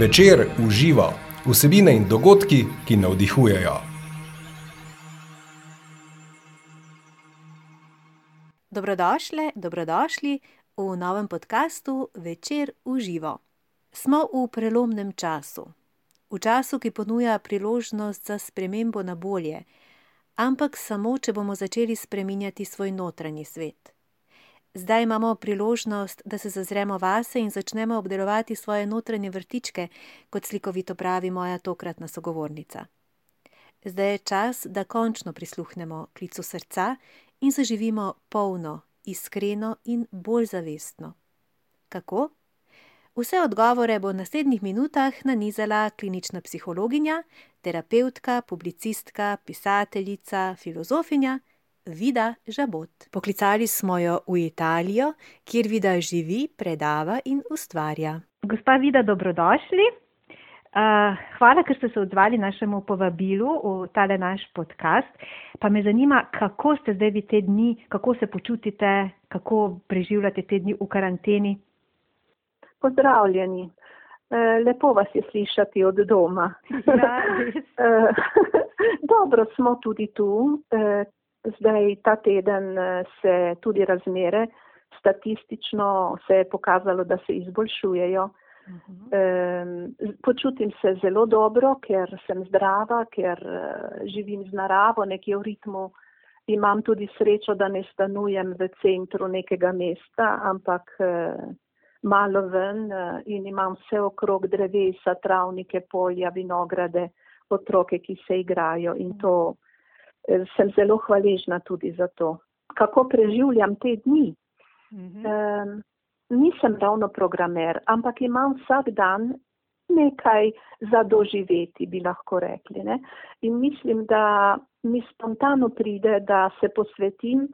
Večer uživa vsebine in dogodki, ki navdihujejo. Dobrodošle, dobrodošli v novem podkastu Večer uživa. Smo v prelomnem času, v času, ki ponuja priložnost za spremembo na bolje, ampak samo, če bomo začeli spreminjati svoj notranji svet. Zdaj imamo priložnost, da se zazremo vase in začnemo obdelovati svoje notranje vrtičke, kot slikovito pravi moja tokratna sogovornica. Zdaj je čas, da končno prisluhnemo klicu srca in zaživimo polno, iskreno in bolj zavestno. Kako? Vse odgovore bo v naslednjih minutah nanizala klinična psihologinja, terapeutka, publicistka, pisateljica, filozofinja. Vida Žabot. Poklicali smo jo v Italijo, kjer Vida živi, predava in ustvarja. Gospa Vida, dobrodošli. Uh, hvala, ker ste se odzvali našemu povabilu v tale naš podcast. Pa me zanima, kako ste zdaj vi te dni, kako se počutite, kako preživljate te dni v karanteni. Pozdravljeni. Lepo vas je slišati od doma. Ja, Dobro smo tudi tu, zdaj ta teden se tudi razmere statistično se je pokazalo, da se izboljšujejo. Uh -huh. Počutim se zelo dobro, ker sem zdrava, ker živim z naravo, nekje v ritmu. Imam tudi srečo, da ne stanujem v centru nekega mesta, ampak malo ven in imam vse okrog drevesa, travnike, polja, vinograde, otroke, ki se igrajo in to sem zelo hvaležna tudi za to. Kako preživljam te dni? -huh. um, nisem ravno programer, ampak imam vsak dan nekaj za doživeti, bi lahko rekli. Ne? In mislim, da mi spontano pride, da se posvetim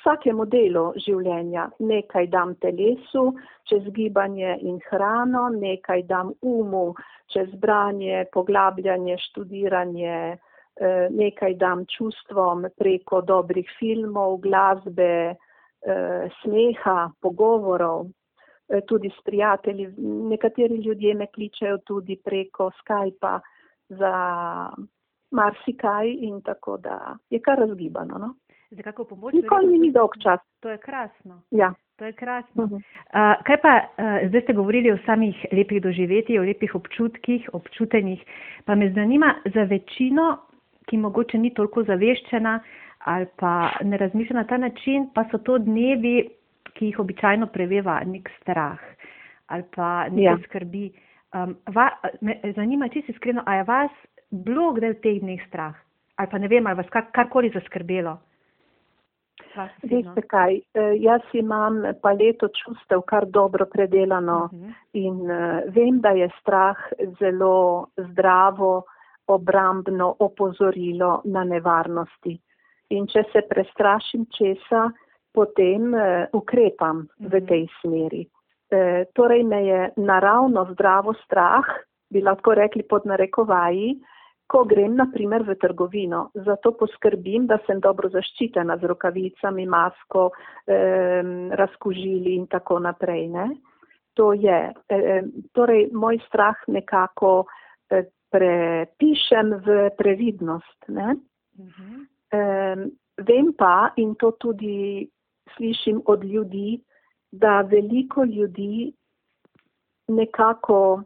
vsakemu delu življenja. Nekaj dam telesu, čez gibanje in hrano, nekaj dam umu, čez branje, poglabljanje, študiranje, nekaj dam čustvom preko dobrih filmov, glasbe, smeha, pogovorov, tudi s prijatelji. Nekateri ljudje me kličejo tudi preko Skypa za marsikaj in tako da je kar razgibano. No? Nikoli mi ni dolg čas. To je krasno. Ja. To je krasno. Uh -huh. uh, kaj pa, uh, zdaj ste govorili o samih lepih doživetjih, o lepih občutkih, občutenjih, pa me zanima za večino ki mogoče ni toliko zaveščena ali pa ne razmišlja na ta način, pa so to dnevi, ki jih običajno preveva nek strah ali pa nekaj ja. skrbi. Um, va, me zanima, če si iskreno, a je vas bilo kdaj v teh dneh strah? Ali pa ne vem, ali vas kar, karkoli zaskrbelo? Veste kaj, jaz imam paleto čustev kar dobro predelano uh -huh. in uh, vem, da je strah zelo zdravo, obrambno opozorilo na nevarnosti. In če se prestrašim česa, potem uh, ukrepam -hmm. v mhm. tej smeri. E, torej me je naravno zdravo strah, bi lahko rekli pod narekovaji, ko grem naprimer v trgovino. Zato poskrbim, da sem dobro zaščitena z rokavicami, masko, eh, razkužili in tako naprej. Ne? To je, eh, torej moj strah nekako eh, prepišem v previdnost. Ne? Uh -huh. um, vem pa, in to tudi slišim od ljudi, da veliko ljudi nekako uh,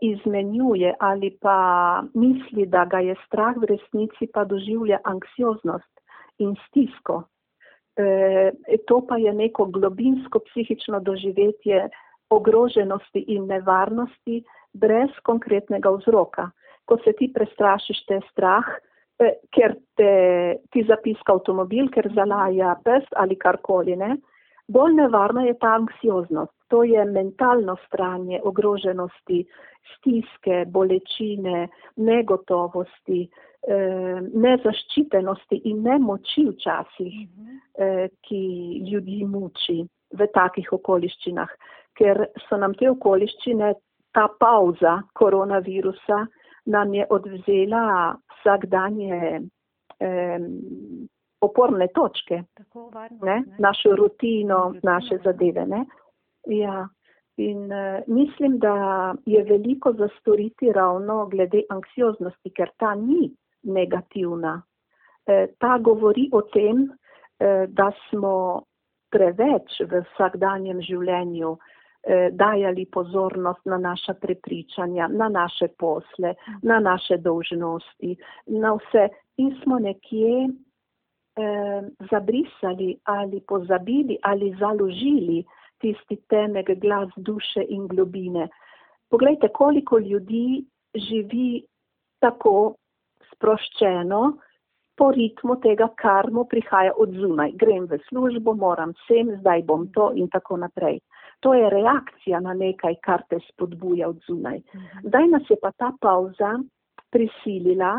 izmenjuje ali pa misli, da ga je strah, v resnici pa doživlja anksioznost in stisko. Uh, to pa je neko globinsko psihično doživetje ogroženosti in nevarnosti, brez konkretnega vzroka. Ko se ti prestrašiš, te strah, eh, ker te, ti zapiska avtomobil, ker zalaja pes ali karkoli. Ne? Bolj nevarna je ta anksioznost. To je mentalno stranje ogroženosti, stiske, bolečine, negotovosti, eh, nezaščitenosti in nemoči včasih, eh, ki ljudi muči v takih okoliščinah. Ker so nam te okoliščine ta pauza koronavirusa nam je odvzela vsakdanje eh, oporne točke, varno, ne? našo rutino, naše zadeve. Ne? Ja. In uh, mislim, da je veliko zastoriti ravno glede anksioznosti, ker ta ni negativna. Uh, ta govori o tem, uh, da smo preveč v vsakdanjem življenju uh, dajali pozornost na naša prepričanja, na naše posle, na naše dolžnosti, na vse in smo nekje eh, zabrisali ali pozabili ali založili tisti temek glas duše in globine. Poglejte, koliko ljudi živi tako sproščeno po ritmu tega, kar mu prihaja od zunaj. Grem v službo, moram sem, zdaj bom to in tako naprej. To je reakcija na nekaj, kar te spodbuja od zunaj. Mhm. Zdaj nas je pa ta pauza prisilila,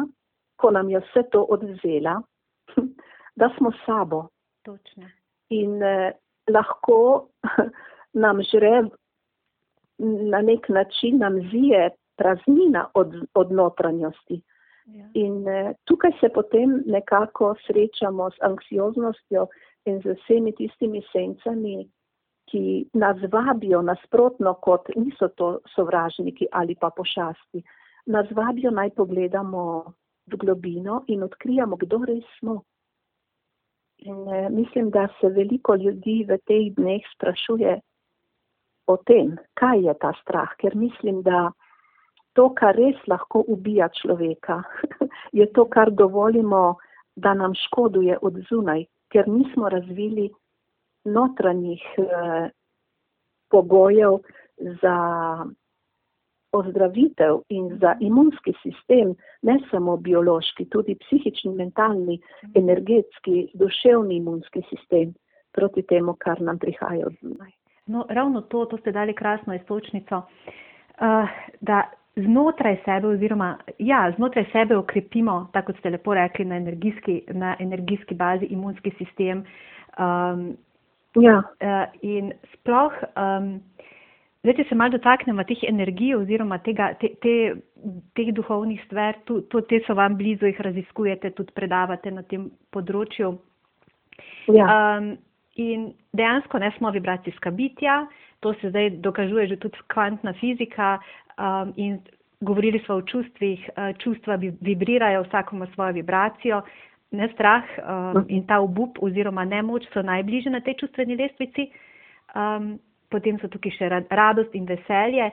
ko nam je vse to odvzela, da smo sabo. Točno. In eh, lahko nam žre na nek način, nam zije praznina od, od notranjosti. Ja. In eh, tukaj se potem nekako srečamo s anksioznostjo in z vsemi tistimi sencami, ki nas vabijo nasprotno, kot niso to sovražniki ali pa pošasti. Nas vabijo naj pogledamo v globino in odkrijamo, kdo res smo. In eh, mislim, da se veliko ljudi v teh dneh sprašuje o tem, kaj je ta strah, ker mislim, da to, kar res lahko ubija človeka, je to, kar dovolimo, da nam škoduje od zunaj, ker nismo razvili notranjih eh, pogojev za ozdravitev in za imunski sistem, ne samo biološki, tudi psihični, mentalni, energetski, duševni imunski sistem proti temu, kar nam prihaja od zunaj. No, ravno to, to ste dali krasno istočnico, uh, da znotraj sebe oziroma ja, znotraj sebe okrepimo, tako kot ste lepo rekli, na energijski, na energijski bazi imunski sistem. Um, ja. uh, in sploh um, Zdaj, če se malo dotaknemo teh energij oziroma tega, te, te, teh duhovnih stvar, tu, tu, te so vam blizu, jih raziskujete, tudi predavate na tem področju. Ja. Um, in dejansko ne smo vibracijska bitja, to se zdaj dokazuje že tudi kvantna fizika um, in govorili smo o čustvih, uh, čustva vibrirajo, vsako ima svojo vibracijo. Ne strah um, in ta obup oziroma nemoč so najbližje na tej čustveni lestvici. Um, potem so tukaj še radost in veselje,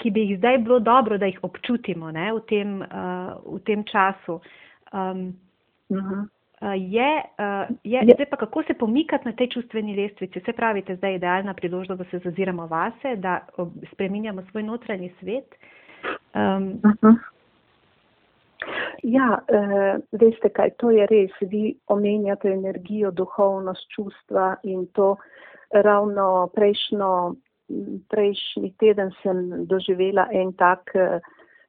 ki bi jih zdaj bilo dobro, da jih občutimo ne, v, tem, uh, v tem času. Um, uh -huh. uh, je, uh, je, je. Zdaj pa kako se pomikati na tej čustveni lestvici? Vse pravite, zdaj je idealna priložnost, da se zaziramo vase, da spreminjamo svoj notranji svet. Um, uh -huh. Ja, uh, veste kaj, to je res. Vi omenjate energijo, duhovnost, čustva in to, ravno prejšnjo, prejšnji teden sem doživela en tak eh,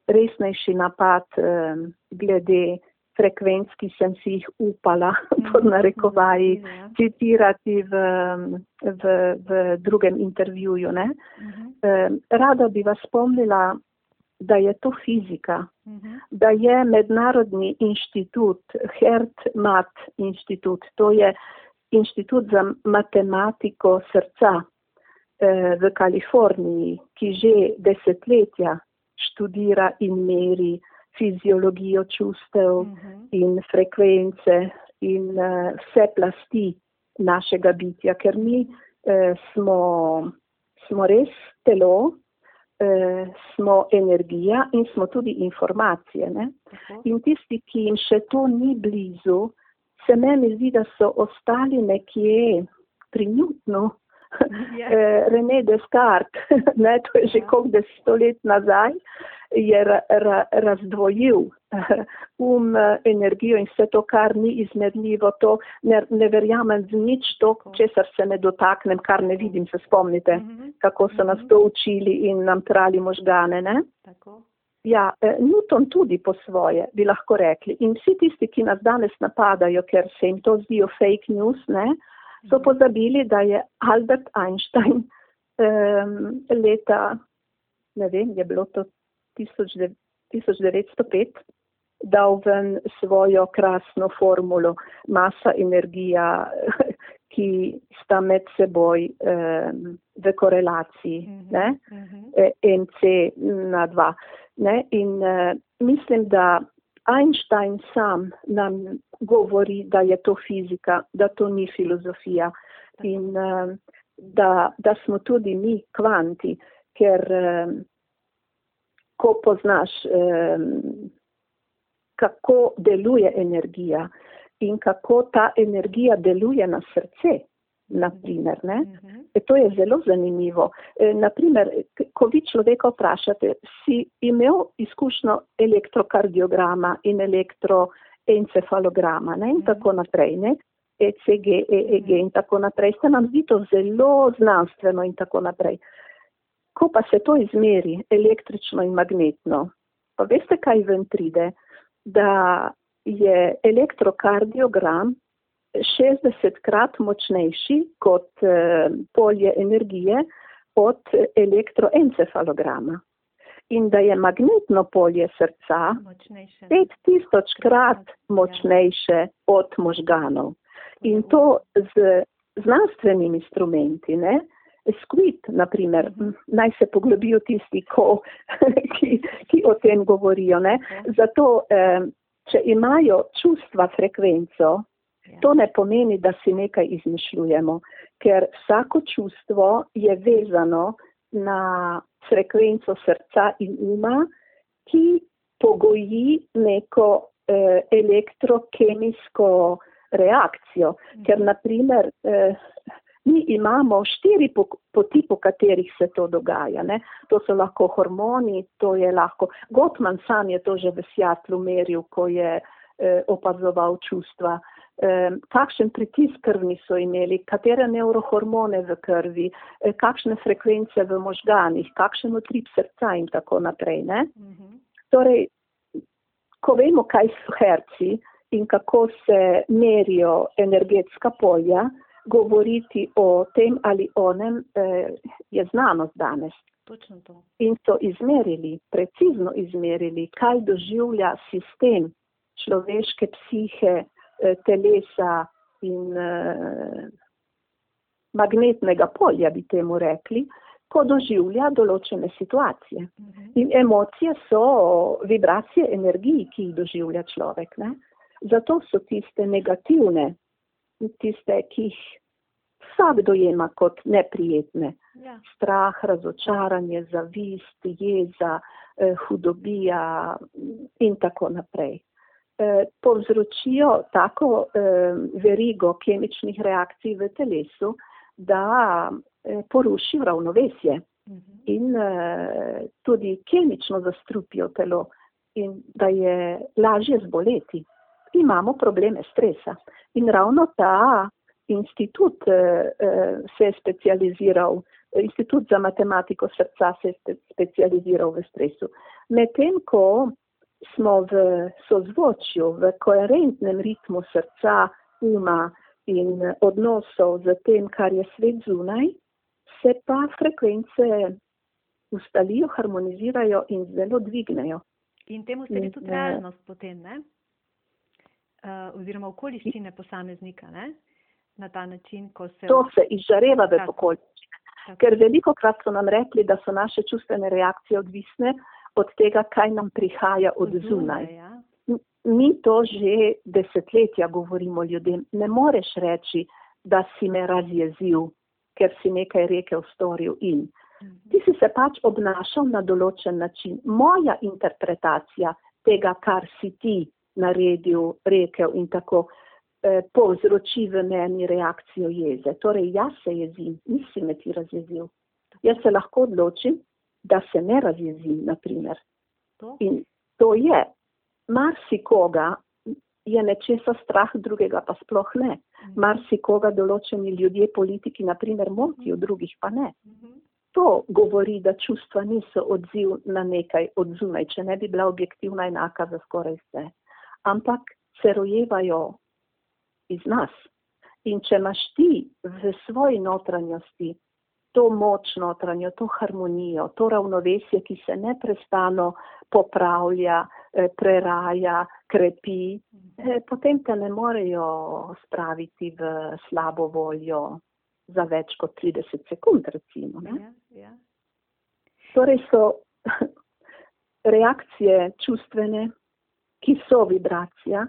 resnejši napad eh, glede frekvenc, ki sem si jih upala pod narekovaji mhm, ja. citirati v, v, v drugem intervjuju. Ne? Mhm. Eh, rada bi vas spomnila, da je to fizika, mhm. da je mednarodni inštitut, HERT-MAT inštitut, to je inštitut za matematiko srca eh, v Kaliforniji, ki že desetletja študira in meri fiziologijo čustev uh mhm. -huh. in frekvence in uh, vse plasti našega bitja, ker mi uh, smo, smo res telo, uh, smo energija in smo tudi informacije. Uh -huh. In tisti, ki jim še to ni blizu, se meni zdi, da so ostali nekje pri Newtonu. Yeah. Ja. René Descartes, ne, to je že yeah. Ja. koliko deset let nazaj, je ra, ra, razdvojil um, energijo in vse to, kar ni izmerljivo, to ne, ne verjamem z nič to, česar se ne dotaknem, kar ne vidim, se spomnite, -hmm. kako so nas mhm. to učili in nam trali možgane. Ne? Tako. Ja, eh, Newton tudi po svoje, bi lahko rekli. In vsi tisti, ki nas danes napadajo, ker se jim to zdijo fake news, ne, so mhm. pozabili, da je Albert Einstein um, leta, ne vem, je bilo to 1905, dal ven svojo krasno formulo masa, energija, ki sta med seboj um, v korelaciji, uh -huh, ne, uh -huh. MC na dva. Ne, in uh, mislim, da Einstein sam nam govori, da je to fizika, da to ni filozofija in uh, da, da smo tudi mi kvanti, ker uh, ko poznaš, kako deluje energija in kako ta energija deluje na srce, naprimer, ne? Mhm. E, to je zelo zanimivo. E, naprimer, ko vi človeka vprašate, si imel izkušnjo elektrokardiograma in elektroencefalograma ne? in mhm. tako naprej, ne? ECG, EEG in tako naprej. Se nam zdi to zelo znanstveno in tako naprej. Ko pa se to izmeri električno in magnetno, pa veste, kaj ven pride, da je elektrokardiogram 60 krat močnejši kot eh, polje energije od elektroencefalograma. In da je magnetno polje srca 5000 krat ja. močnejše od možganov. In to z znanstvenimi instrumenti. Ne? Squid, naprimer, mhm. naj se poglobijo tisti, ko, ki, ki o tem govorijo. Ne? Zato, eh, če imajo čustva frekvenco, Ja. To ne pomeni, da si nekaj izmišljujemo, ker vsako čustvo je vezano na frekvenco srca in uma, ki pogoji neko eh, elektrokemijsko reakcijo. Mhm. Ker, naprimer, eh, mi imamo štiri poti, po katerih se to dogaja. Ne? To so lahko hormoni, to je lahko. Gottman sam je to že v Sjatlu meril, ko je eh, opazoval čustva kakšen pritisk krvni so imeli, katere neurohormone v krvi, e, kakšne frekvence v možganih, kakšen utrip srca in tako naprej. Mhm. Torej, ko vemo, kaj so herci in kako se merijo energetska polja, govoriti o tem ali onem eh, je znanost danes. In so izmerili, precizno izmerili, kaj doživlja sistem človeške psihe, Eh, telesa in uh, magnetnega polja, bi temu rekli, ko doživlja določene situacije. Mhm. In emocije so vibracije energiji, ki jih doživlja človek. Ne? Zato so tiste negativne, tiste, ki jih vsak dojema kot neprijetne. Ja. Strah, razočaranje, zavist, jeza, eh, hudobija in tako naprej. Eh, povzročijo tako eh, verigo kemičnih reakcij v telesu, da eh, poruši ravnovesje mhm. in tudi kemično zastrupijo telo in da je lažje zboleti. Imamo probleme stresa in ravno ta institut se je specializiral, institut za matematiko srca se je specializiral v stresu. Medtem, ko smo v sozvočju, v koherentnem ritmu srca, uma in odnosov z tem, kar je svet zunaj, se pa frekvence ustalijo, harmonizirajo in zelo dvignejo. In temu sledi tudi eh, realnost potem, ne? Uh, oziroma okoliščine posameznika, ne? Na ta način, ko se. To se izžareva v okoliščine. Ker veliko krat so nam rekli, da so naše čustvene reakcije odvisne od tega, kaj nam prihaja od zunaj. Ja. Mi to že desetletja govorimo ljudem. Ne moreš reči, da si me razjezil, ker si nekaj rekel, storil in. Mhm. Ti si se pač obnašal na določen način. Moja interpretacija tega, kar si ti naredil, rekel in tako, eh, povzroči v meni reakcijo jeze. Torej, jaz se jezim, nisi me ti razjezil. Jaz se lahko odločim, da se ne razjezi, naprimer. To? In to je, marsikoga je nečesa strah, drugega pa sploh ne. Mhm. Marsikoga določeni ljudje, politiki, naprimer, motijo, drugih pa ne. Mhm. To govori, da čustva niso odziv na nekaj od zunaj, če ne bi bila objektivna enaka za skoraj vse. Ampak se rojevajo iz nas. In če imaš ti v svoji notranjosti to moč notranjo, to harmonijo, to ravnovesje, ki se neprestano popravlja, eh, preraja, krepi, eh, potem te ne morejo spraviti v slabo voljo za več kot 30 sekund, recimo. Ja, ja. Torej so reakcije čustvene, ki so vibracija,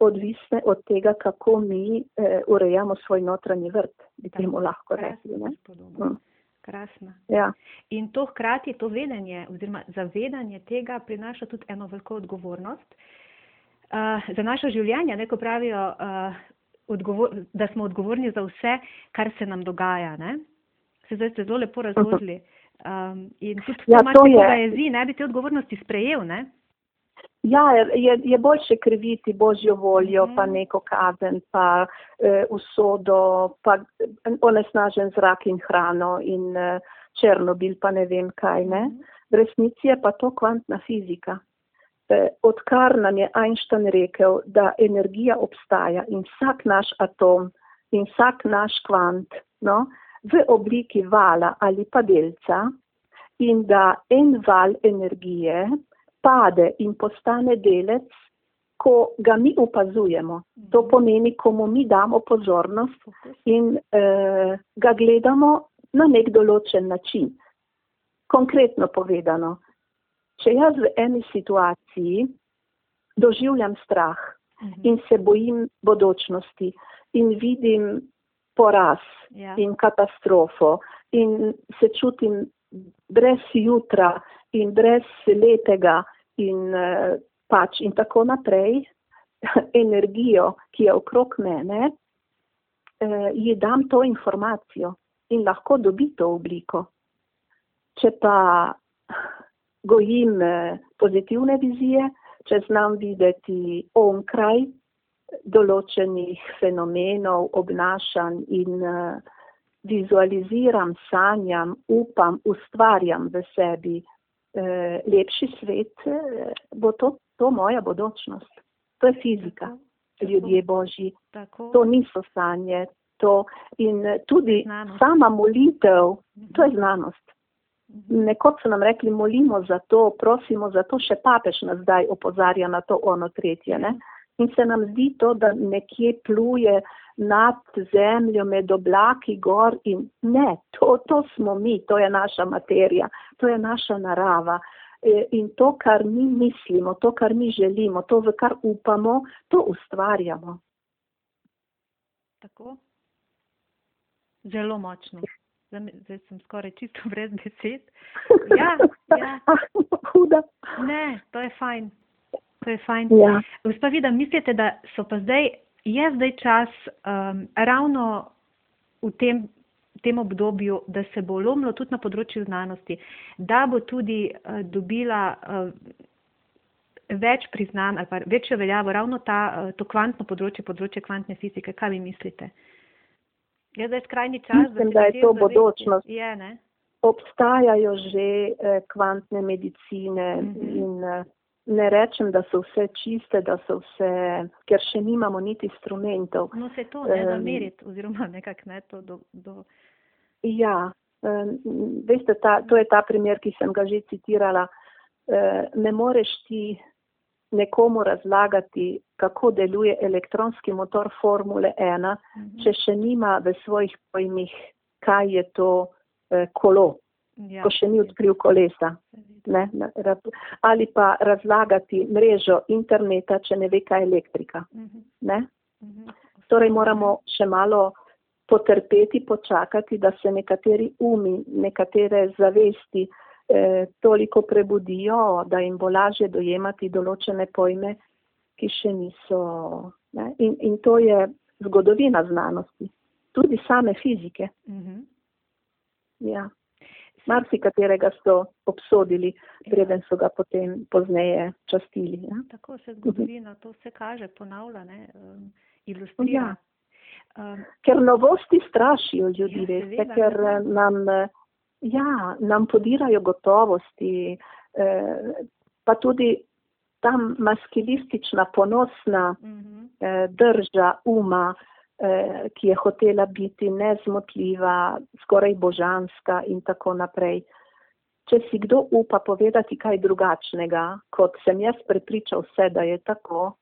odvisne od tega, kako mi eh, urejamo svoj notranji vrt, bi temu lahko rekli. Ne? Mm. Krasno. Ja. In to hkrati, to vedenje oziroma zavedanje tega prinaša tudi eno veliko odgovornost uh, za naše življenje, ne ko pravijo, uh, odgovor, da smo odgovorni za vse, kar se nam dogaja. Ne? Se zdaj ste zelo lepo razložili. Um, in tudi Ja, to to imaš je- poeziji, ne bi te odgovornosti sprejel, ne? Ja, je, je boljše kriviti božjo voljo, Mhm. pa neko kazen, pa eh, usodo, pa onesnažen zrak in hrano in eh, Černobil, pa ne vem kaj. Ne? Mhm. V resnici je pa to kvantna fizika. Eh, odkar nam je Einstein rekel, da energija obstaja in vsak naš atom in vsak naš kvant no, v obliki vala ali pa delca in da en val energije pade in postane delec, ko ga mi opazujemo. To pomeni, ko mu mi damo pozornost in eh, ga gledamo na nek določen način. Konkretno povedano, če jaz v eni situaciji doživljam strah Mhm. in se bojim bodočnosti in vidim poraz Ja. in katastrofo in se čutim brez jutra in brez lepega in eh, pač in tako naprej, energijo, ki je okrog mene, eh, ji dam to informacijo in lahko dobi to obliko. Če pa gojim eh, pozitivne vizije, če znam videti onkraj določenih fenomenov, obnašanj in vizualiziram, sanjam, upam, ustvarjam v sebi eh, lepši svet, eh, bo to, to moja bodočnost. To je fizika, Tako, ljudje božji. Tako. To niso sanje. To in tudi Znanost. sama molitev, to je znanost. Mhm. Nekoč so nam rekli, molimo za to, prosimo za to, še papež nas zdaj opozarja na to ono tretje. Ne? In se nam zdi to, da nekje pluje nad zemljo, med oblaki, gor in ne, to, to smo mi, to je naša materija, to je naša narava. E, In to, kar mi mislimo, to, kar mi želimo, to, v kar upamo, to ustvarjamo. Tako. Zelo močno. Zdaj, zdaj sem skoraj čisto brez besed. Ja, ja. Huda. Ne, to je fajn. To je fajn. Ja. Gospa Vida, mislite, da so pa zdaj, je zdaj čas um, ravno v tem, tem obdobju, da se bo lomilo tudi na področju znanosti, da bo tudi uh, dobila uh, več priznanj ali pa večjo veljavo ravno ta, uh, to kvantno področje, področje kvantne fizike. Kaj vi mislite? Je zdaj skrajni čas, Mislim, se da je to ozavestijo? bodočnost. Je, ne? obstajajo že eh, kvantne medicine Mhm. in eh, ne rečem, da so vse čiste, da so vse, ker še nimamo niti instrumentov. No, se to ne da meriti, oziroma nekako ne to do. do Ja, veste, ta, to je ta primer, ki sem ga že citirala. Ne moreš ti nekomu razlagati, kako deluje elektronski motor Formule 1, Mhm. če še nima v svojih pojmih, kaj je to kolo, ja, ko še ni odkril kolesa. ne, ali pa razlagati mrežo interneta, če ne ve, kaj je elektrika. Mhm, Ne? mhm. Torej moramo še malo potrpeti, počakati, da se nekateri umi, nekatere zavesti eh, toliko prebudijo, da jim bo lažje dojemati določene pojme, ki še niso. Ne? In, in to je zgodovina znanosti, tudi same fizike. Mhm. Ja. Marsikaterega so obsodili, preden so ga potem pozneje častili. Ja? Tako se zgodovina, to se kaže, ponavlja, ne, um, ilustrira. Ja. Um, Ker novosti strašijo ljudi, Ja, veste, seveda, ker ja. eh, nam, eh, ja, nam podirajo gotovosti, eh, pa tudi ta maskilistična, ponosna mhm, eh, drža uma, eh, ki je hotela biti nezmotljiva, skoraj božanska in tako naprej. če si kdo upa povedati kaj drugačnega, kot sem jaz prepričal vse, da je tako,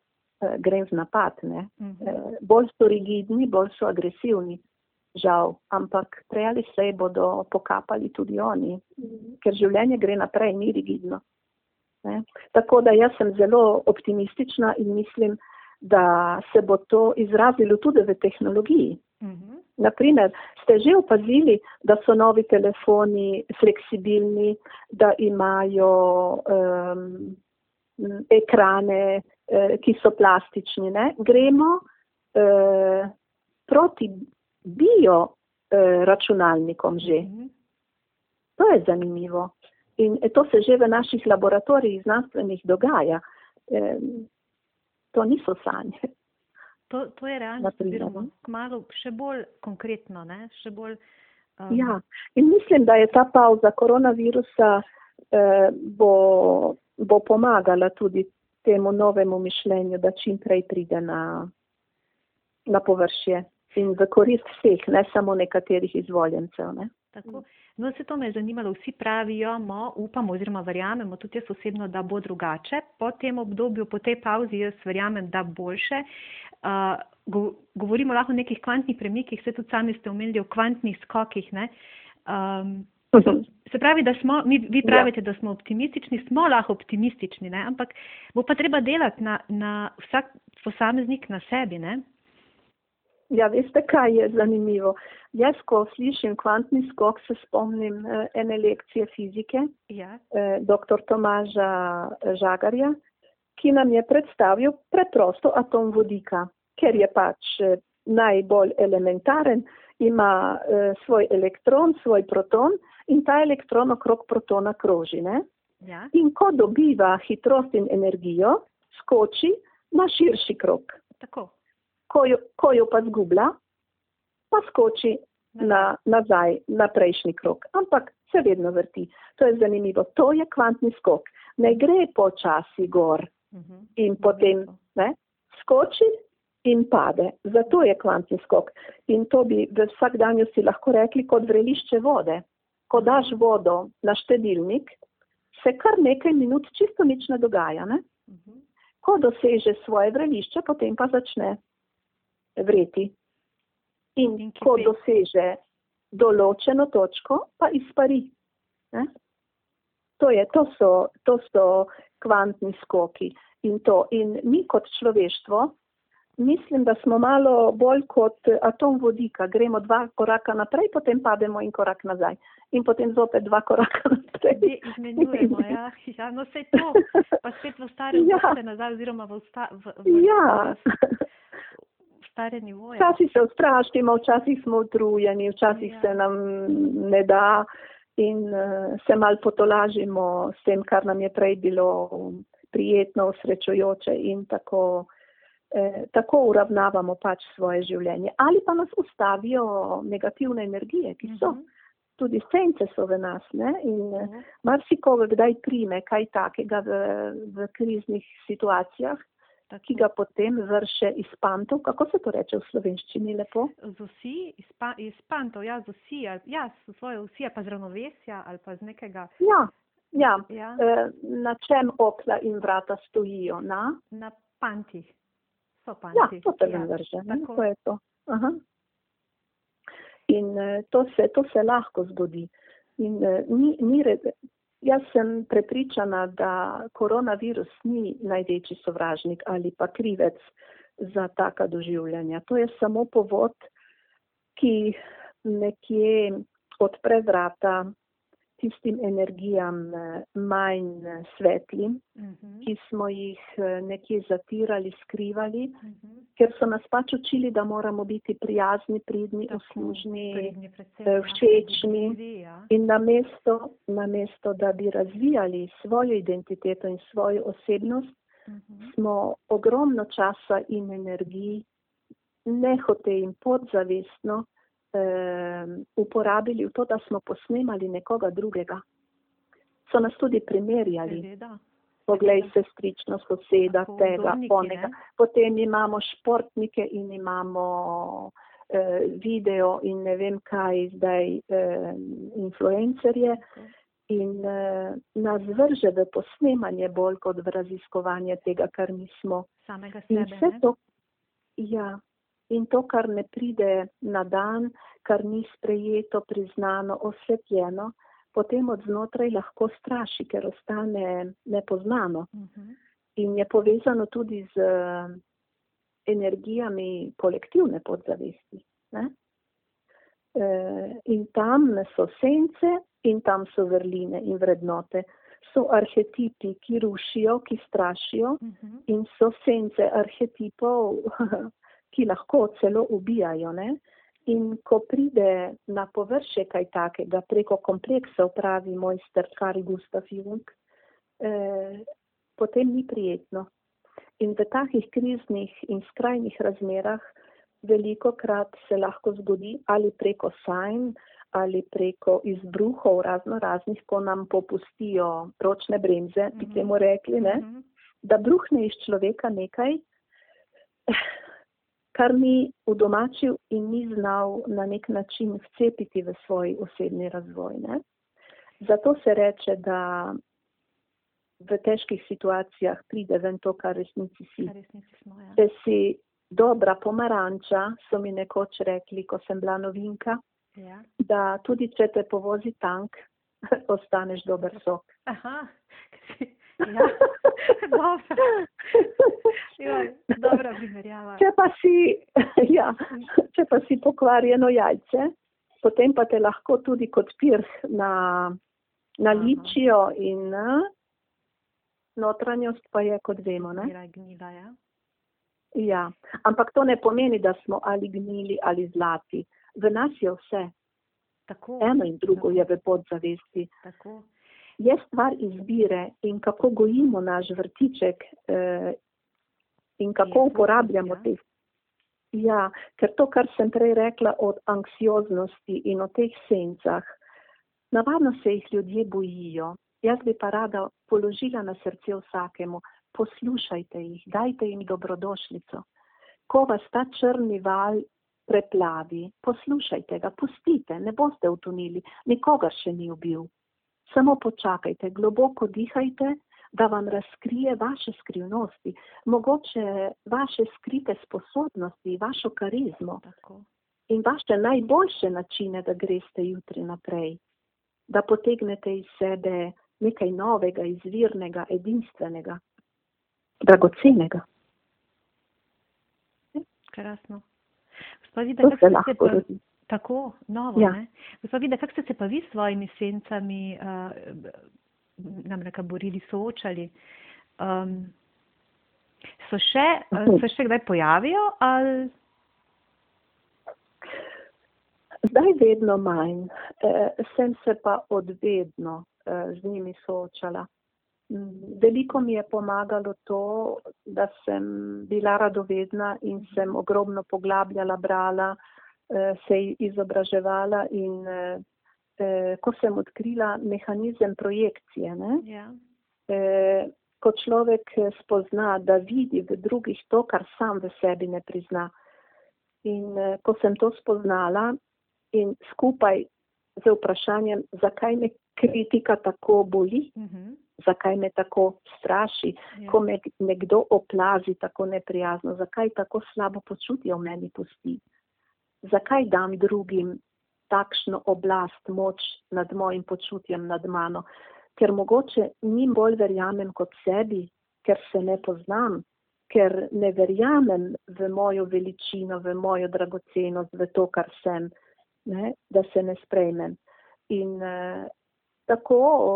eh, grem v napad. Uh -huh. eh, bolj so rigidni, bolj so agresivni, žal, ampak prej ali slej bodo pokapali tudi oni, -huh. ker življenje gre naprej, ni rigidno. Ne? Tako da jaz sem zelo optimistična in mislim, da se bo to izrazilo tudi v tehnologiji. Uh -huh. Naprimer, ste že opazili, da so novi telefoni fleksibilni, da imajo um, ekrane, uh, ki so plastični. Ne? Gremo uh, proti bio uh, računalnikom že. Mhm. To je zanimivo. In to se že v naših laboratorijih znanstvenih dogaja. Um, to niso sanje. To, to je realno, oziroma kmalo še bolj konkretno. Še bolj, um... Ja, in mislim, da je ta pauza koronavirusa eh, bo, bo pomagala tudi temu novemu mišljenju, da čim prej pride na, na površje in v korist vseh, ne samo nekaterih izvoljencev. Ne? Tako. No, se to me je zanimalo. Vsi pravijo, mo, upamo oziroma verjamemo, tudi jaz osebno, da bo drugače. Po tem obdobju, po tej pauzi, jaz verjamem, da boljše. Uh, go, govorimo lahko o nekih kvantnih premikih, se tudi sami ste omenili o kvantnih skokih. Um, se pravi, da smo, mi, vi pravite, ja. da smo optimistični, smo lahko optimistični, ne? ampak bo pa treba delati na, na vsak posameznik na sebi. Ne? Ja, veste, kaj je zanimivo? Jaz, ko slišim kvantni skok, se spomnim eh, ene lekcije fizike, ja. eh, dr. Tomaža Žagarja, ki nam je predstavil preprosto atom vodika, ker je pač eh, najbolj elementaren, ima eh, svoj elektron, svoj proton in ta elektron okrog protona kroži. Ja. In ko dobiva hitrost in energijo, skoči na širši krok. Tako ko jo, ko jo pa zgublja, pa skoči na, nazaj na prejšnji krok. Ampak se vedno vrti. To je zanimivo. To je kvantni skok. Ne gre počasi gor mhm. in potem ne, skoči in pade. Zato je kvantni skok. In to bi v vsakdanju si lahko rekli kot vrelišče vode. Ko daš vodo na štedilnik, se kar nekaj minut čisto nič ne dogaja. Ne? Mhm. Ko doseže svoje vrelišče, potem pa začne vreti. In, in ko doseže določeno točko, pa izpari. Ne? To, je, to, so, to so kvantni skoki. In, to. in mi kot človeštvo, mislim, da smo malo bolj kot atom vodika. Gremo dva koraka naprej, potem pademo in korak nazaj. In potem zopet dva koraka naprej. Izmenjujemo, ja. ja. No, vse to, pa spet v starem ja. nazaj, oziroma v, sta, v, v, ja. v, stare nivoje. Včasih se ustrašimo, včasih smo utrujeni, včasih ja. se nam ne da in uh, se mal potolažimo s tem, kar nam je prej bilo prijetno, srečojoče in tako, eh, tako uravnavamo pač svoje življenje. Ali pa nas ustavijo negativne energije, ki so. Uh mhm. -huh. Tudi sence so v nas ne? in uh mhm. -huh. marsikoga kdaj prime kaj takega v, v kriznih situacijah, ki ga potem vrše iz pantov. Kako se to reče v slovenščini lepo? Z vsi, iz, pa, iz pantov, ja, z vsi, ja, s svoje vsi, pa z ravnovesja ali pa z nekega. Ja, ja. ja. E, na čem okna in vrata stojijo? Na, na pantih. So panti. Ja, to nam ja, vrže. Tako je to. Aha. In e, to se, to se lahko zgodi. In e, ni, ni, Jaz sem prepričana, da koronavirus ni največji sovražnik ali pa krivec za taka doživljanja. To je samo povod, ki nekje odpre vrata tistim energijam eh, manj eh, svetlim, uh mhm. -huh. ki smo jih eh, nekje zatirali, skrivali, uh mhm. -huh. ker so nas pač učili, da moramo biti prijazni, pridni, uslužni, všečni. Ja. In namesto, namesto, da bi razvijali svojo identiteto in svojo osebnost, uh mhm. -huh. smo ogromno časa in energiji nehote in podzavestno uporabili v to, da smo posnemali nekoga drugega. So nas tudi primerjali. Poglej se strično soseda Tako, tega, onega. Potem imamo športnike in imamo eh, video in ne vem kaj zdaj eh, influencerje. in uh, nas vrže v posnemanje bolj kot v raziskovanje tega, kar mi smo. Samega In sebe. vse ne? to, ja, in to, kar ne pride na dan, kar ni sprejeto, priznano, osvetljeno, potem od znotraj lahko straši, ker ostane nepoznano Mhm. in je povezano tudi z eh, energijami kolektivne podzavesti. Ne? E, in tam so sence in tam so vrline in vrednote. So arhetipi, ki rušijo, ki strašijo Mhm. in so sence arhetipov, ki lahko celo ubijajo. Ne? In ko pride na površje kaj takega preko kompleksov, pravi mojster Karl Gustav Jung, eh, potem ni prijetno. In v takih kriznih in skrajnih razmerah veliko krat se lahko zgodi ali preko sajn ali preko izbruhov razno raznih, ko nam popustijo ročne bremze, bi Mhm. temu rekli, ne? Mhm. da bruhne iz človeka nekaj, kar ni udomačil in ni znal na nek način vcepiti v svoj osebni razvoj. Ne? Zato se reče, da v težkih situacijah pride ven to, kar resnici si. Kar resnici smo, ja. Če si dobra pomaranča, so mi nekoč rekli, ko sem bila novinka, ja. da tudi če te povozi tank, ostaneš dober sok. Aha. Ja, dobro. Joj, dobra primerjava. Če pa si, ja, če pa si pokvarjeno jajce, potem pa te lahko tudi kot pirh na, naličijo in notranjost pa je, kot vemo. Ne? Gnila, ja. Ja. Ampak to ne pomeni, da smo ali gnili ali zlati. V nas je vse. Tako. Eno in drugo je v podzavesti. Tako. Je stvar izbire in kako gojimo naš vrtiček eh, in kako uporabljamo ja. te. Ja, ker to, kar sem prej rekla o anksioznosti in o teh sencah, navadno se jih ljudje bojijo. Jaz bi pa rada položila na srce vsakemu, poslušajte jih, dajte jim dobrodošlico. Ko vas ta črni val preplavi, poslušajte ga, pustite, ne boste utonili, nikogar še ni ubil. Samo počakajte, globoko dihajte, da vam razkrije vaše skrivnosti, mogoče vaše skrite sposobnosti, vašo karizmo Tako. in vaše najboljše načine, da greste jutri naprej, da potegnete iz sebe nekaj novega, izvirnega, edinstvenega, dragocenega. Krasno. Gospa Vida, To kako se ste lahko pa, rodi. Tako novo, Ja. Gospa Vida, kako ste se pa vi s svojimi sencami, uh, nam reka, borili, soočali? Um, so še, uh, se še kdaj pojavijo ali Zdaj vedno manj, eh, sem se pa odvedno eh, z njimi soočala. Veliko mi je pomagalo to, da sem bila radovedna in sem ogromno poglabljala, brala, eh, se izobraževala in eh, eh, ko sem odkrila mehanizem projekcije, ne, ja. eh, ko človek eh, spozna, da vidi v drugih to, kar sam v sebi ne prizna. In eh, ko sem to spoznala in skupaj z vprašanjem, zakaj me kritika tako boli, Mhm. zakaj me tako straši, ja. ko me nekdo oplazi tako neprijazno, zakaj tako slabo počutje v meni pusti, zakaj dam drugim takšno oblast, moč nad mojim počutjem, nad mano, ker mogoče njim bolj verjamem kot sebi, ker se ne poznam, ker ne verjamem v mojo veličino, v mojo dragocenost, v to, kar sem, ne, da se ne sprejmem. In eh, tako o,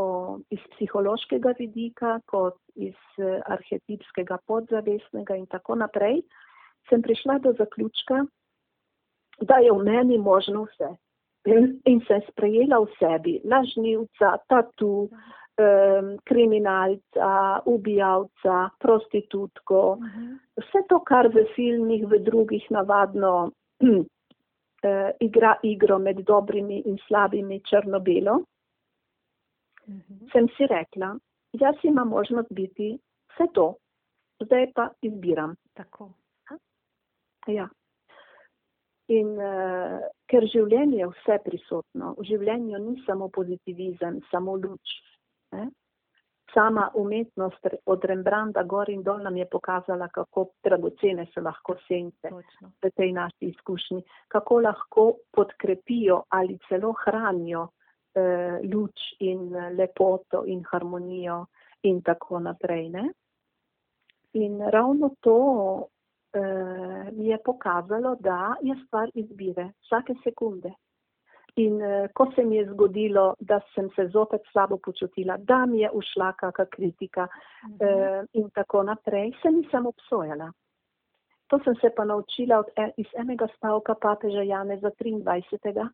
iz psihološkega vidika, kot iz eh, arhetipskega podzavestnega in tako naprej, sem prišla do zaključka, da je v meni možno vse. In, in sem sprejela v sebi lažnivca, tatu, um, kriminalca, ubijalca, prostitutko, vse to, kar v filmih, v drugih navadno eh, igra igro med dobrimi in slabimi črno-belo, Mhm. sem si rekla, jaz imam možnost biti vse to, zdaj pa izbiram. Tako. Ja. In uh, ker življenje je vse prisotno, v življenju ni samo pozitivizem, samo luč. Ne? Sama umetnost od Rembranda gor in dol nam je pokazala, kako dragocene so lahko sence Točno. v tej naši izkušnji, kako lahko podkrepijo ali celo hranijo eh, luč in lepoto in harmonijo in tako naprej. Ne? In ravno to eh, je pokazalo, da je stvar izbire vsake sekunde. In eh, ko se mi je zgodilo, da sem se zopet slabo počutila, da mi je ušla kakšna kritika eh, in tako naprej, se nisem obsojala. To sem se pa naučila od, e, iz enega stavka papeža Janeza 23.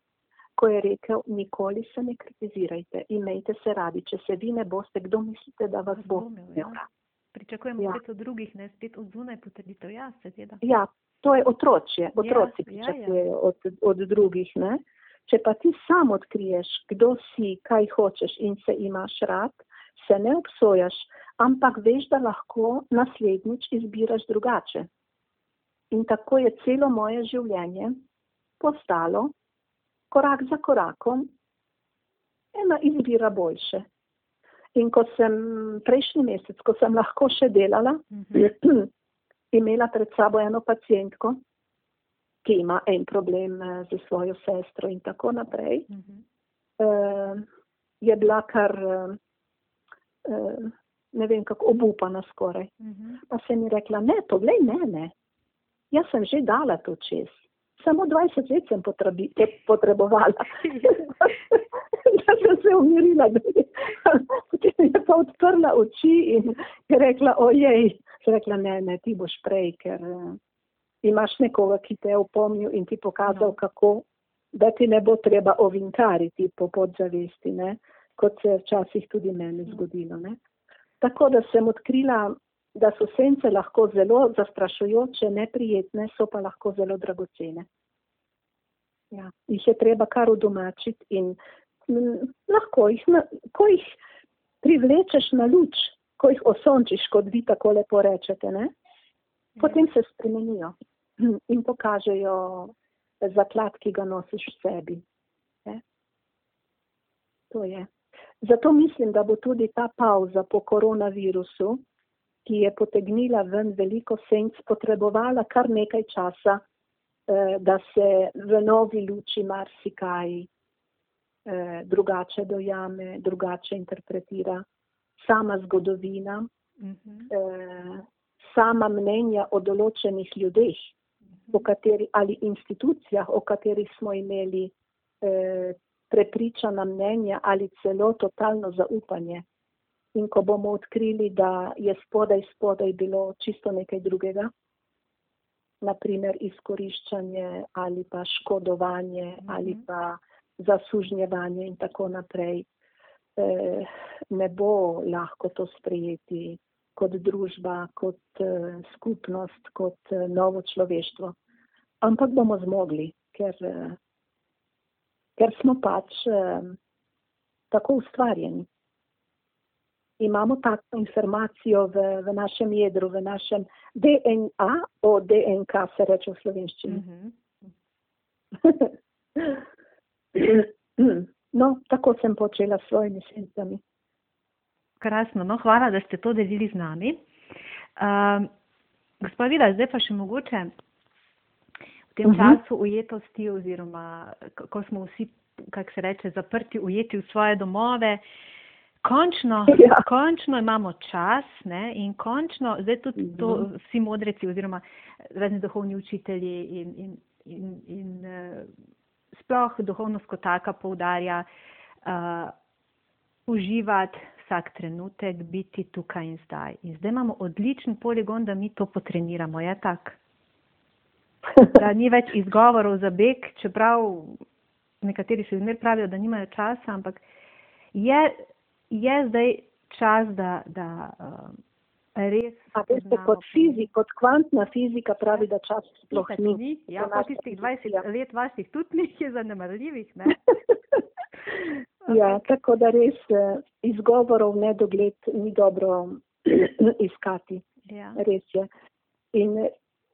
ko je rekel, nikoli se ne kritizirajte, imejte se radi, če se vi ne boste, kdo mislite, da vas bo ja. imel rad. Pričakujemo Ja. spet od drugih, ne spet od zunaj potrditev. Ja, seveda. Ja, to je otročje, otroci ja, ja. pričakujejo od, od drugih. Ne? Če pa ti sam odkriješ, kdo si, kaj hočeš in se imaš rad, se ne obsojaš, ampak veš, da lahko naslednjič izbiraš drugače. In tako je celo moje življenje postalo, korak za korakom, ena izbira boljše. In ko sem prejšnji mesec, ko sem lahko še delala, Mhm. imela pred sabo eno pacijentko, ki ima en problem eh, z svojo sestro in tako naprej, Mhm. eh, je bila kar, eh, eh, ne vem kako, obupana skoraj. Mhm. Pa sem ji rekla, ne, poglej mene, jaz sem že dala to čez. Samo 20 let sem potrebi, pot- potrebovala. da sem se umirila. Potem je pa odprla oči in je rekla, ojej. Sem rekla, ne, ne, ti boš prej, ker uh, imaš nekoga, ki te je opomnil in ti pokazal, No. kako, da ti ne bo treba ovinkariti po podzavesti, ne? kot se je včasih tudi meni zgodilo. Ne? Tako da sem odkrila, da so sence lahko zelo zastrašujoče, neprijetne, so pa lahko zelo dragocene. Ja, jih je treba kar udomačiti in m, lahko jih, na, ko jih privlečeš na luč, ko jih osončiš, kot vi tako lepo rečete, ne? potem se spremenijo in pokažejo zaklad, ki ga nosiš v sebi. Ne? To je. Zato mislim, da bo tudi ta pauza po koronavirusu, ki je potegnila ven veliko senc, potrebovala kar nekaj časa, eh, da se v novi luči marsikaj eh, drugače dojame, drugače interpretira. Sama zgodovina, Mhm. eh, sama mnenja o določenih ljudeh, o kateri, ali institucijah, o katerih smo imeli prepričana mnenja ali celo totalno zaupanje. In ko bomo odkrili, da je spodaj spodaj bilo čisto nekaj drugega, naprimer izkoriščanje ali pa škodovanje Mhm. ali pa zasužnjevanje in tako naprej, eh, ne bo lahko to sprejeti kot družba, kot eh, skupnost, kot eh, novo človeštvo. Ampak bomo zmogli, ker, eh, ker smo pač eh, tako ustvarjeni. Imamo takšno informacijo v, v našem jedru, v našem DNA, o DNK se reče v slovenščini. Mhm. No, tako sem počela s svojimi sencami. Krasno, no, hvala, da ste to delili z nami. Um, gospa Vida, zdaj pa še mogoče v tem Mhm. času ujetosti oziroma ko smo vsi, kako se reče, zaprti, ujeti v svoje domove. Končno, Ja. končno imamo čas ne, in končno, zdaj tudi to Mhm. vsi modreci oziroma razni duhovni učitelji in, in, in, in uh, sploh duhovnost kot taka poudarja uh, uživati vsak trenutek, biti tukaj in zdaj. In zdaj imamo odličen poligon, da mi to potreniramo, je tak? Da ni več izgovorov za beg, čeprav nekateri še zmer pravijo, da nimajo časa, ampak je, je zdaj čas, da, da uh, res. A veste, spoznamo kot, fizik, kot kvantna fizika pravi, da čas sploh ni. ni. Ja, naša tistih fizika. 20 let vaših tudi ni zanemarljivih. Ne? ja, tako da res eh, izgovorov nedogled ni dobro iskati. Ja. Res je. In eh,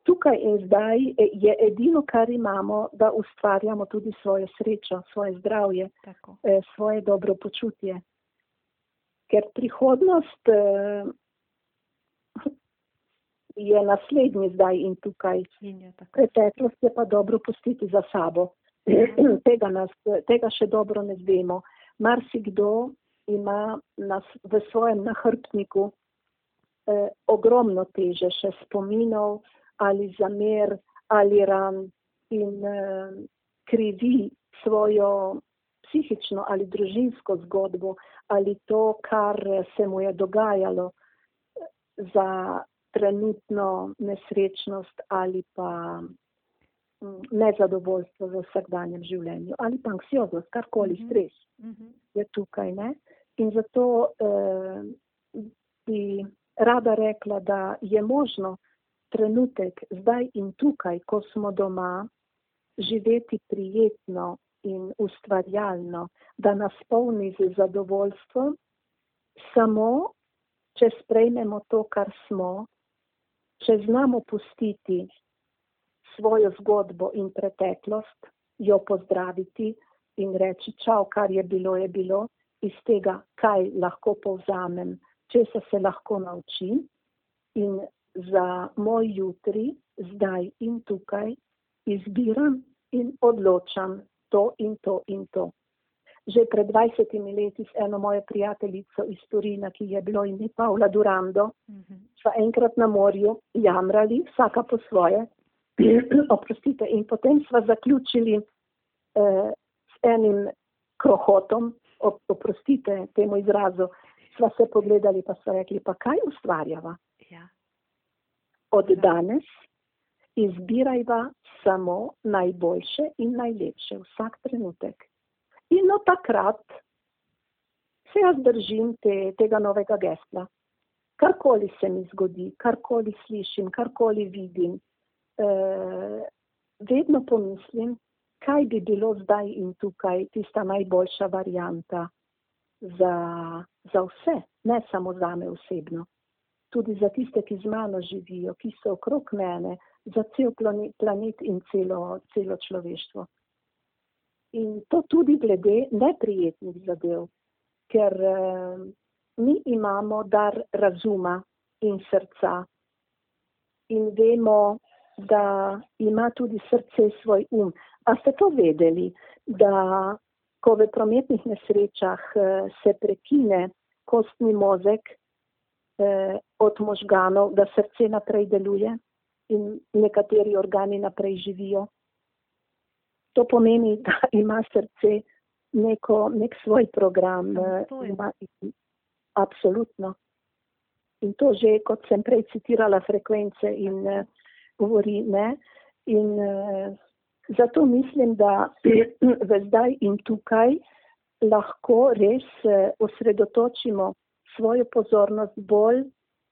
tukaj in zdaj je edino, kar imamo, da ustvarjamo tudi svojo srečo, svoje zdravje, Tako. svoje dobro počutje. Ker prihodnost eh, je naslednji zdaj in tukaj. Preteklost je pa dobro pustiti za sabo. tega, nas, tega še dobro ne vemo. Marsikdo ima nas v svojem nahrbtniku eh, ogromno teže še spominov ali zamer ali ran in eh, krivi svojo psihično ali družinsko zgodbo ali to, kar se mu je dogajalo za trenutno nesrečnost ali pa mm, nezadovoljstvo v vsakdanjem življenju ali pa anksioznost, karkoli Mhm. stres Mhm. je tukaj. Ne? In zato eh, bi rada rekla, da je možno trenutek zdaj in tukaj, ko smo doma, živeti prijetno in ustvarjalno, da nas polni z zadovoljstvom, samo če sprejmemo to, kar smo, če znamo pustiti svojo zgodbo in preteklost, jo pozdraviti in reči, čau, kar je bilo, je bilo, iz tega, kaj lahko povzamem, česa se lahko naučim. In za moj jutri, zdaj in tukaj, izbiram in odločam to in to in to. Že pred 20 leti s eno mojo prijateljico iz Turina, ki je bilo ime Paula Durando, Mhm. sva enkrat na morju jamrali, vsaka po svoje, oprostite, in potem sva zaključili eh, s enim krohotom, op, oprostite temu izrazu, sva se pogledali pa sva rekli, pa kaj ustvarjava? Ja. Od Ja. danes izbirajva samo najboljše in najlepše vsak trenutek. In od takrat se jaz držim te, tega novega gesla. Karkoli se mi zgodi, karkoli slišim, karkoli vidim, eh, vedno pomislim, kaj bi bilo zdaj in tukaj tista najboljša varijanta za, za vse, ne samo za me osebno, tudi za tiste, ki z mano živijo, ki so okrog mene, za cel planet in celo, celo človeštvo. In to tudi glede neprijetnih zadev, ker eh, mi imamo dar razuma in srca in vemo, da ima tudi srce svoj um. A ste to vedeli, da ko v prometnih nesrečah eh, se prekine kostni mozek eh, od možganov, da srce naprej deluje in nekateri organi naprej živijo? To pomeni, da ima srce neko, nek svoj program. eh. Ima, absolutno. In to že, kot sem prej citirala, frekvence in eh, govori ne. In eh, zato mislim, da v zdaj in tukaj lahko res osredotočimo svojo pozornost bolj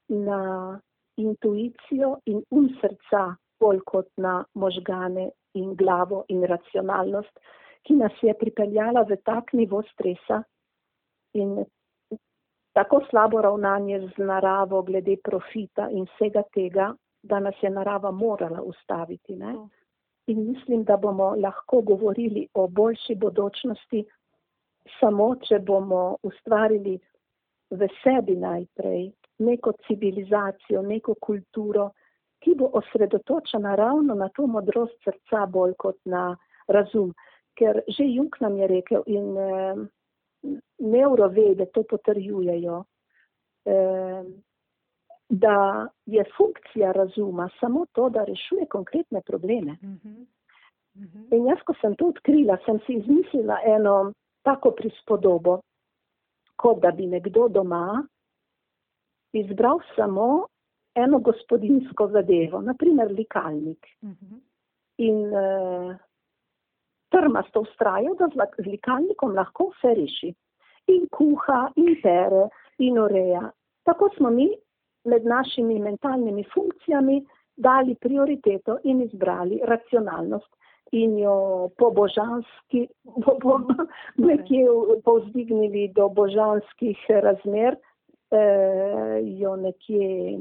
na intuicijo in um srca, bolj kot na možgane in glavo in racionalnost, ki nas je pripeljala v tak nivo stresa in tako slabo ravnanje z naravo glede profita in vsega tega, da nas je narava morala ustaviti. Ne? In mislim, da bomo lahko govorili o boljši bodočnosti samo, če bomo ustvarili v sebi najprej neko civilizacijo, neko kulturo, ki bo osredotočena ravno na to modrost srca bolj kot na razum. Ker že Jung nam je rekel in eh, neurovede to potrjujejo, eh, da je funkcija razuma samo to, da rešuje konkretne probleme. Mhm. Mhm. In jaz, ko sem to odkrila, sem si izmislila eno tako prispodobo, kot da bi nekdo doma izbral samo eno gospodinsko zadevo, naprimer likalnik. Mhm. In uh, trmasto ustraja, da z, likalnikom lahko vse reši. In kuha, in pere, in ureja. Tako smo mi med našimi mentalnimi funkcijami dali prioriteto in izbrali racionalnost in jo po božanski, po, po, nekje povzdignili do božanskih razmer, jo nekje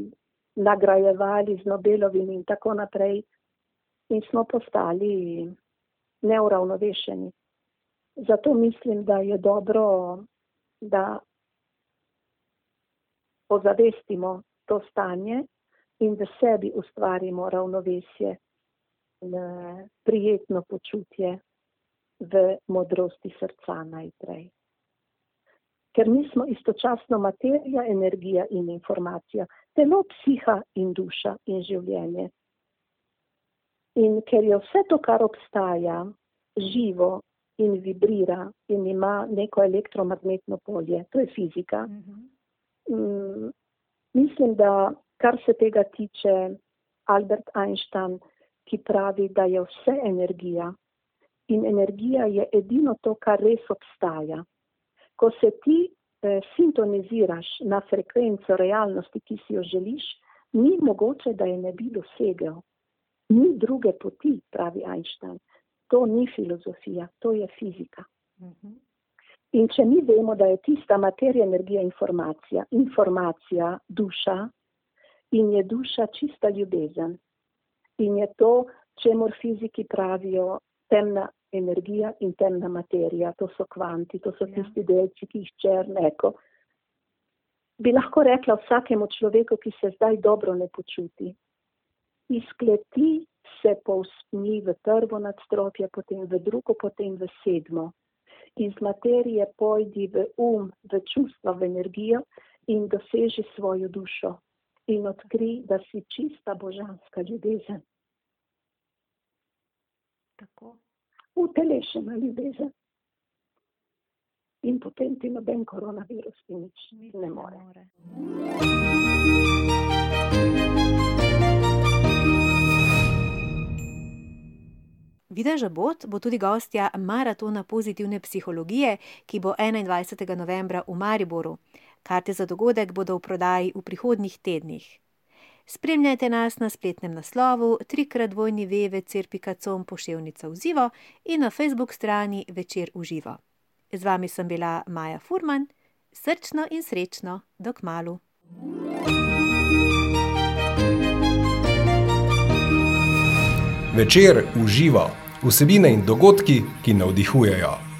nagrajevali z Nobelovimi in tako naprej. In smo postali neuravnovešeni. Zato mislim, da je dobro, da ozavestimo to stanje in v sebi ustvarimo ravnovesje in prijetno počutje v modrosti srca najprej. Ker mi smo istočasno materija, energija in informacija, telo, psiha in duša in življenje. In ker je vse to, kar obstaja, živo in vibrira in ima neko elektromagnetno polje, to je fizika. Mm, mislim, da kar se tega tiče, Albert Einstein, ki pravi, da je vse energija in energija je edino to, kar res obstaja. Ko se ti eh, sintoniziraš na frekvenco realnosti, ki si jo želiš, ni mogoče, da je ne bi dosegel. Ni druge poti, pravi Einstein. To ni filozofija, to je fizika. Mhm. In če mi vemo, da je tista materija, energija, informacija, informacija, duša in je duša čista ljubezen. In je to, čemu fiziki pravijo temna energija in temna materija, to so kvanti, to so ja. tisti delci, ki jih črneko. Bi lahko rekla vsakemu človeku, ki se zdaj dobro ne počuti, izkleti se povspni v prvo nadstropje, potem v drugo, potem v sedmo. Iz materije pojdi v um, v čustva, v energijo in doseži svojo dušo in odkri, da si čista božanska ljubezen. Tako utelešena ljubezen. In potem ti noben koronavirus ti nič ne more. Vida Žabot bo tudi gostja maratona pozitivne psihologije, ki bo 21. novembra v Mariboru. Karte za dogodek bodo v prodaji v prihodnjih tednih. Spremljajte nas na spletnem naslovu trikratvojni vevecir.com poševnica v živo in na facebook strani Večer v živo. Z vami sem bila Maja Furman, srčno in srečno, dok malu. Večer v živo, vsebine in dogodki, ki navdihujejo.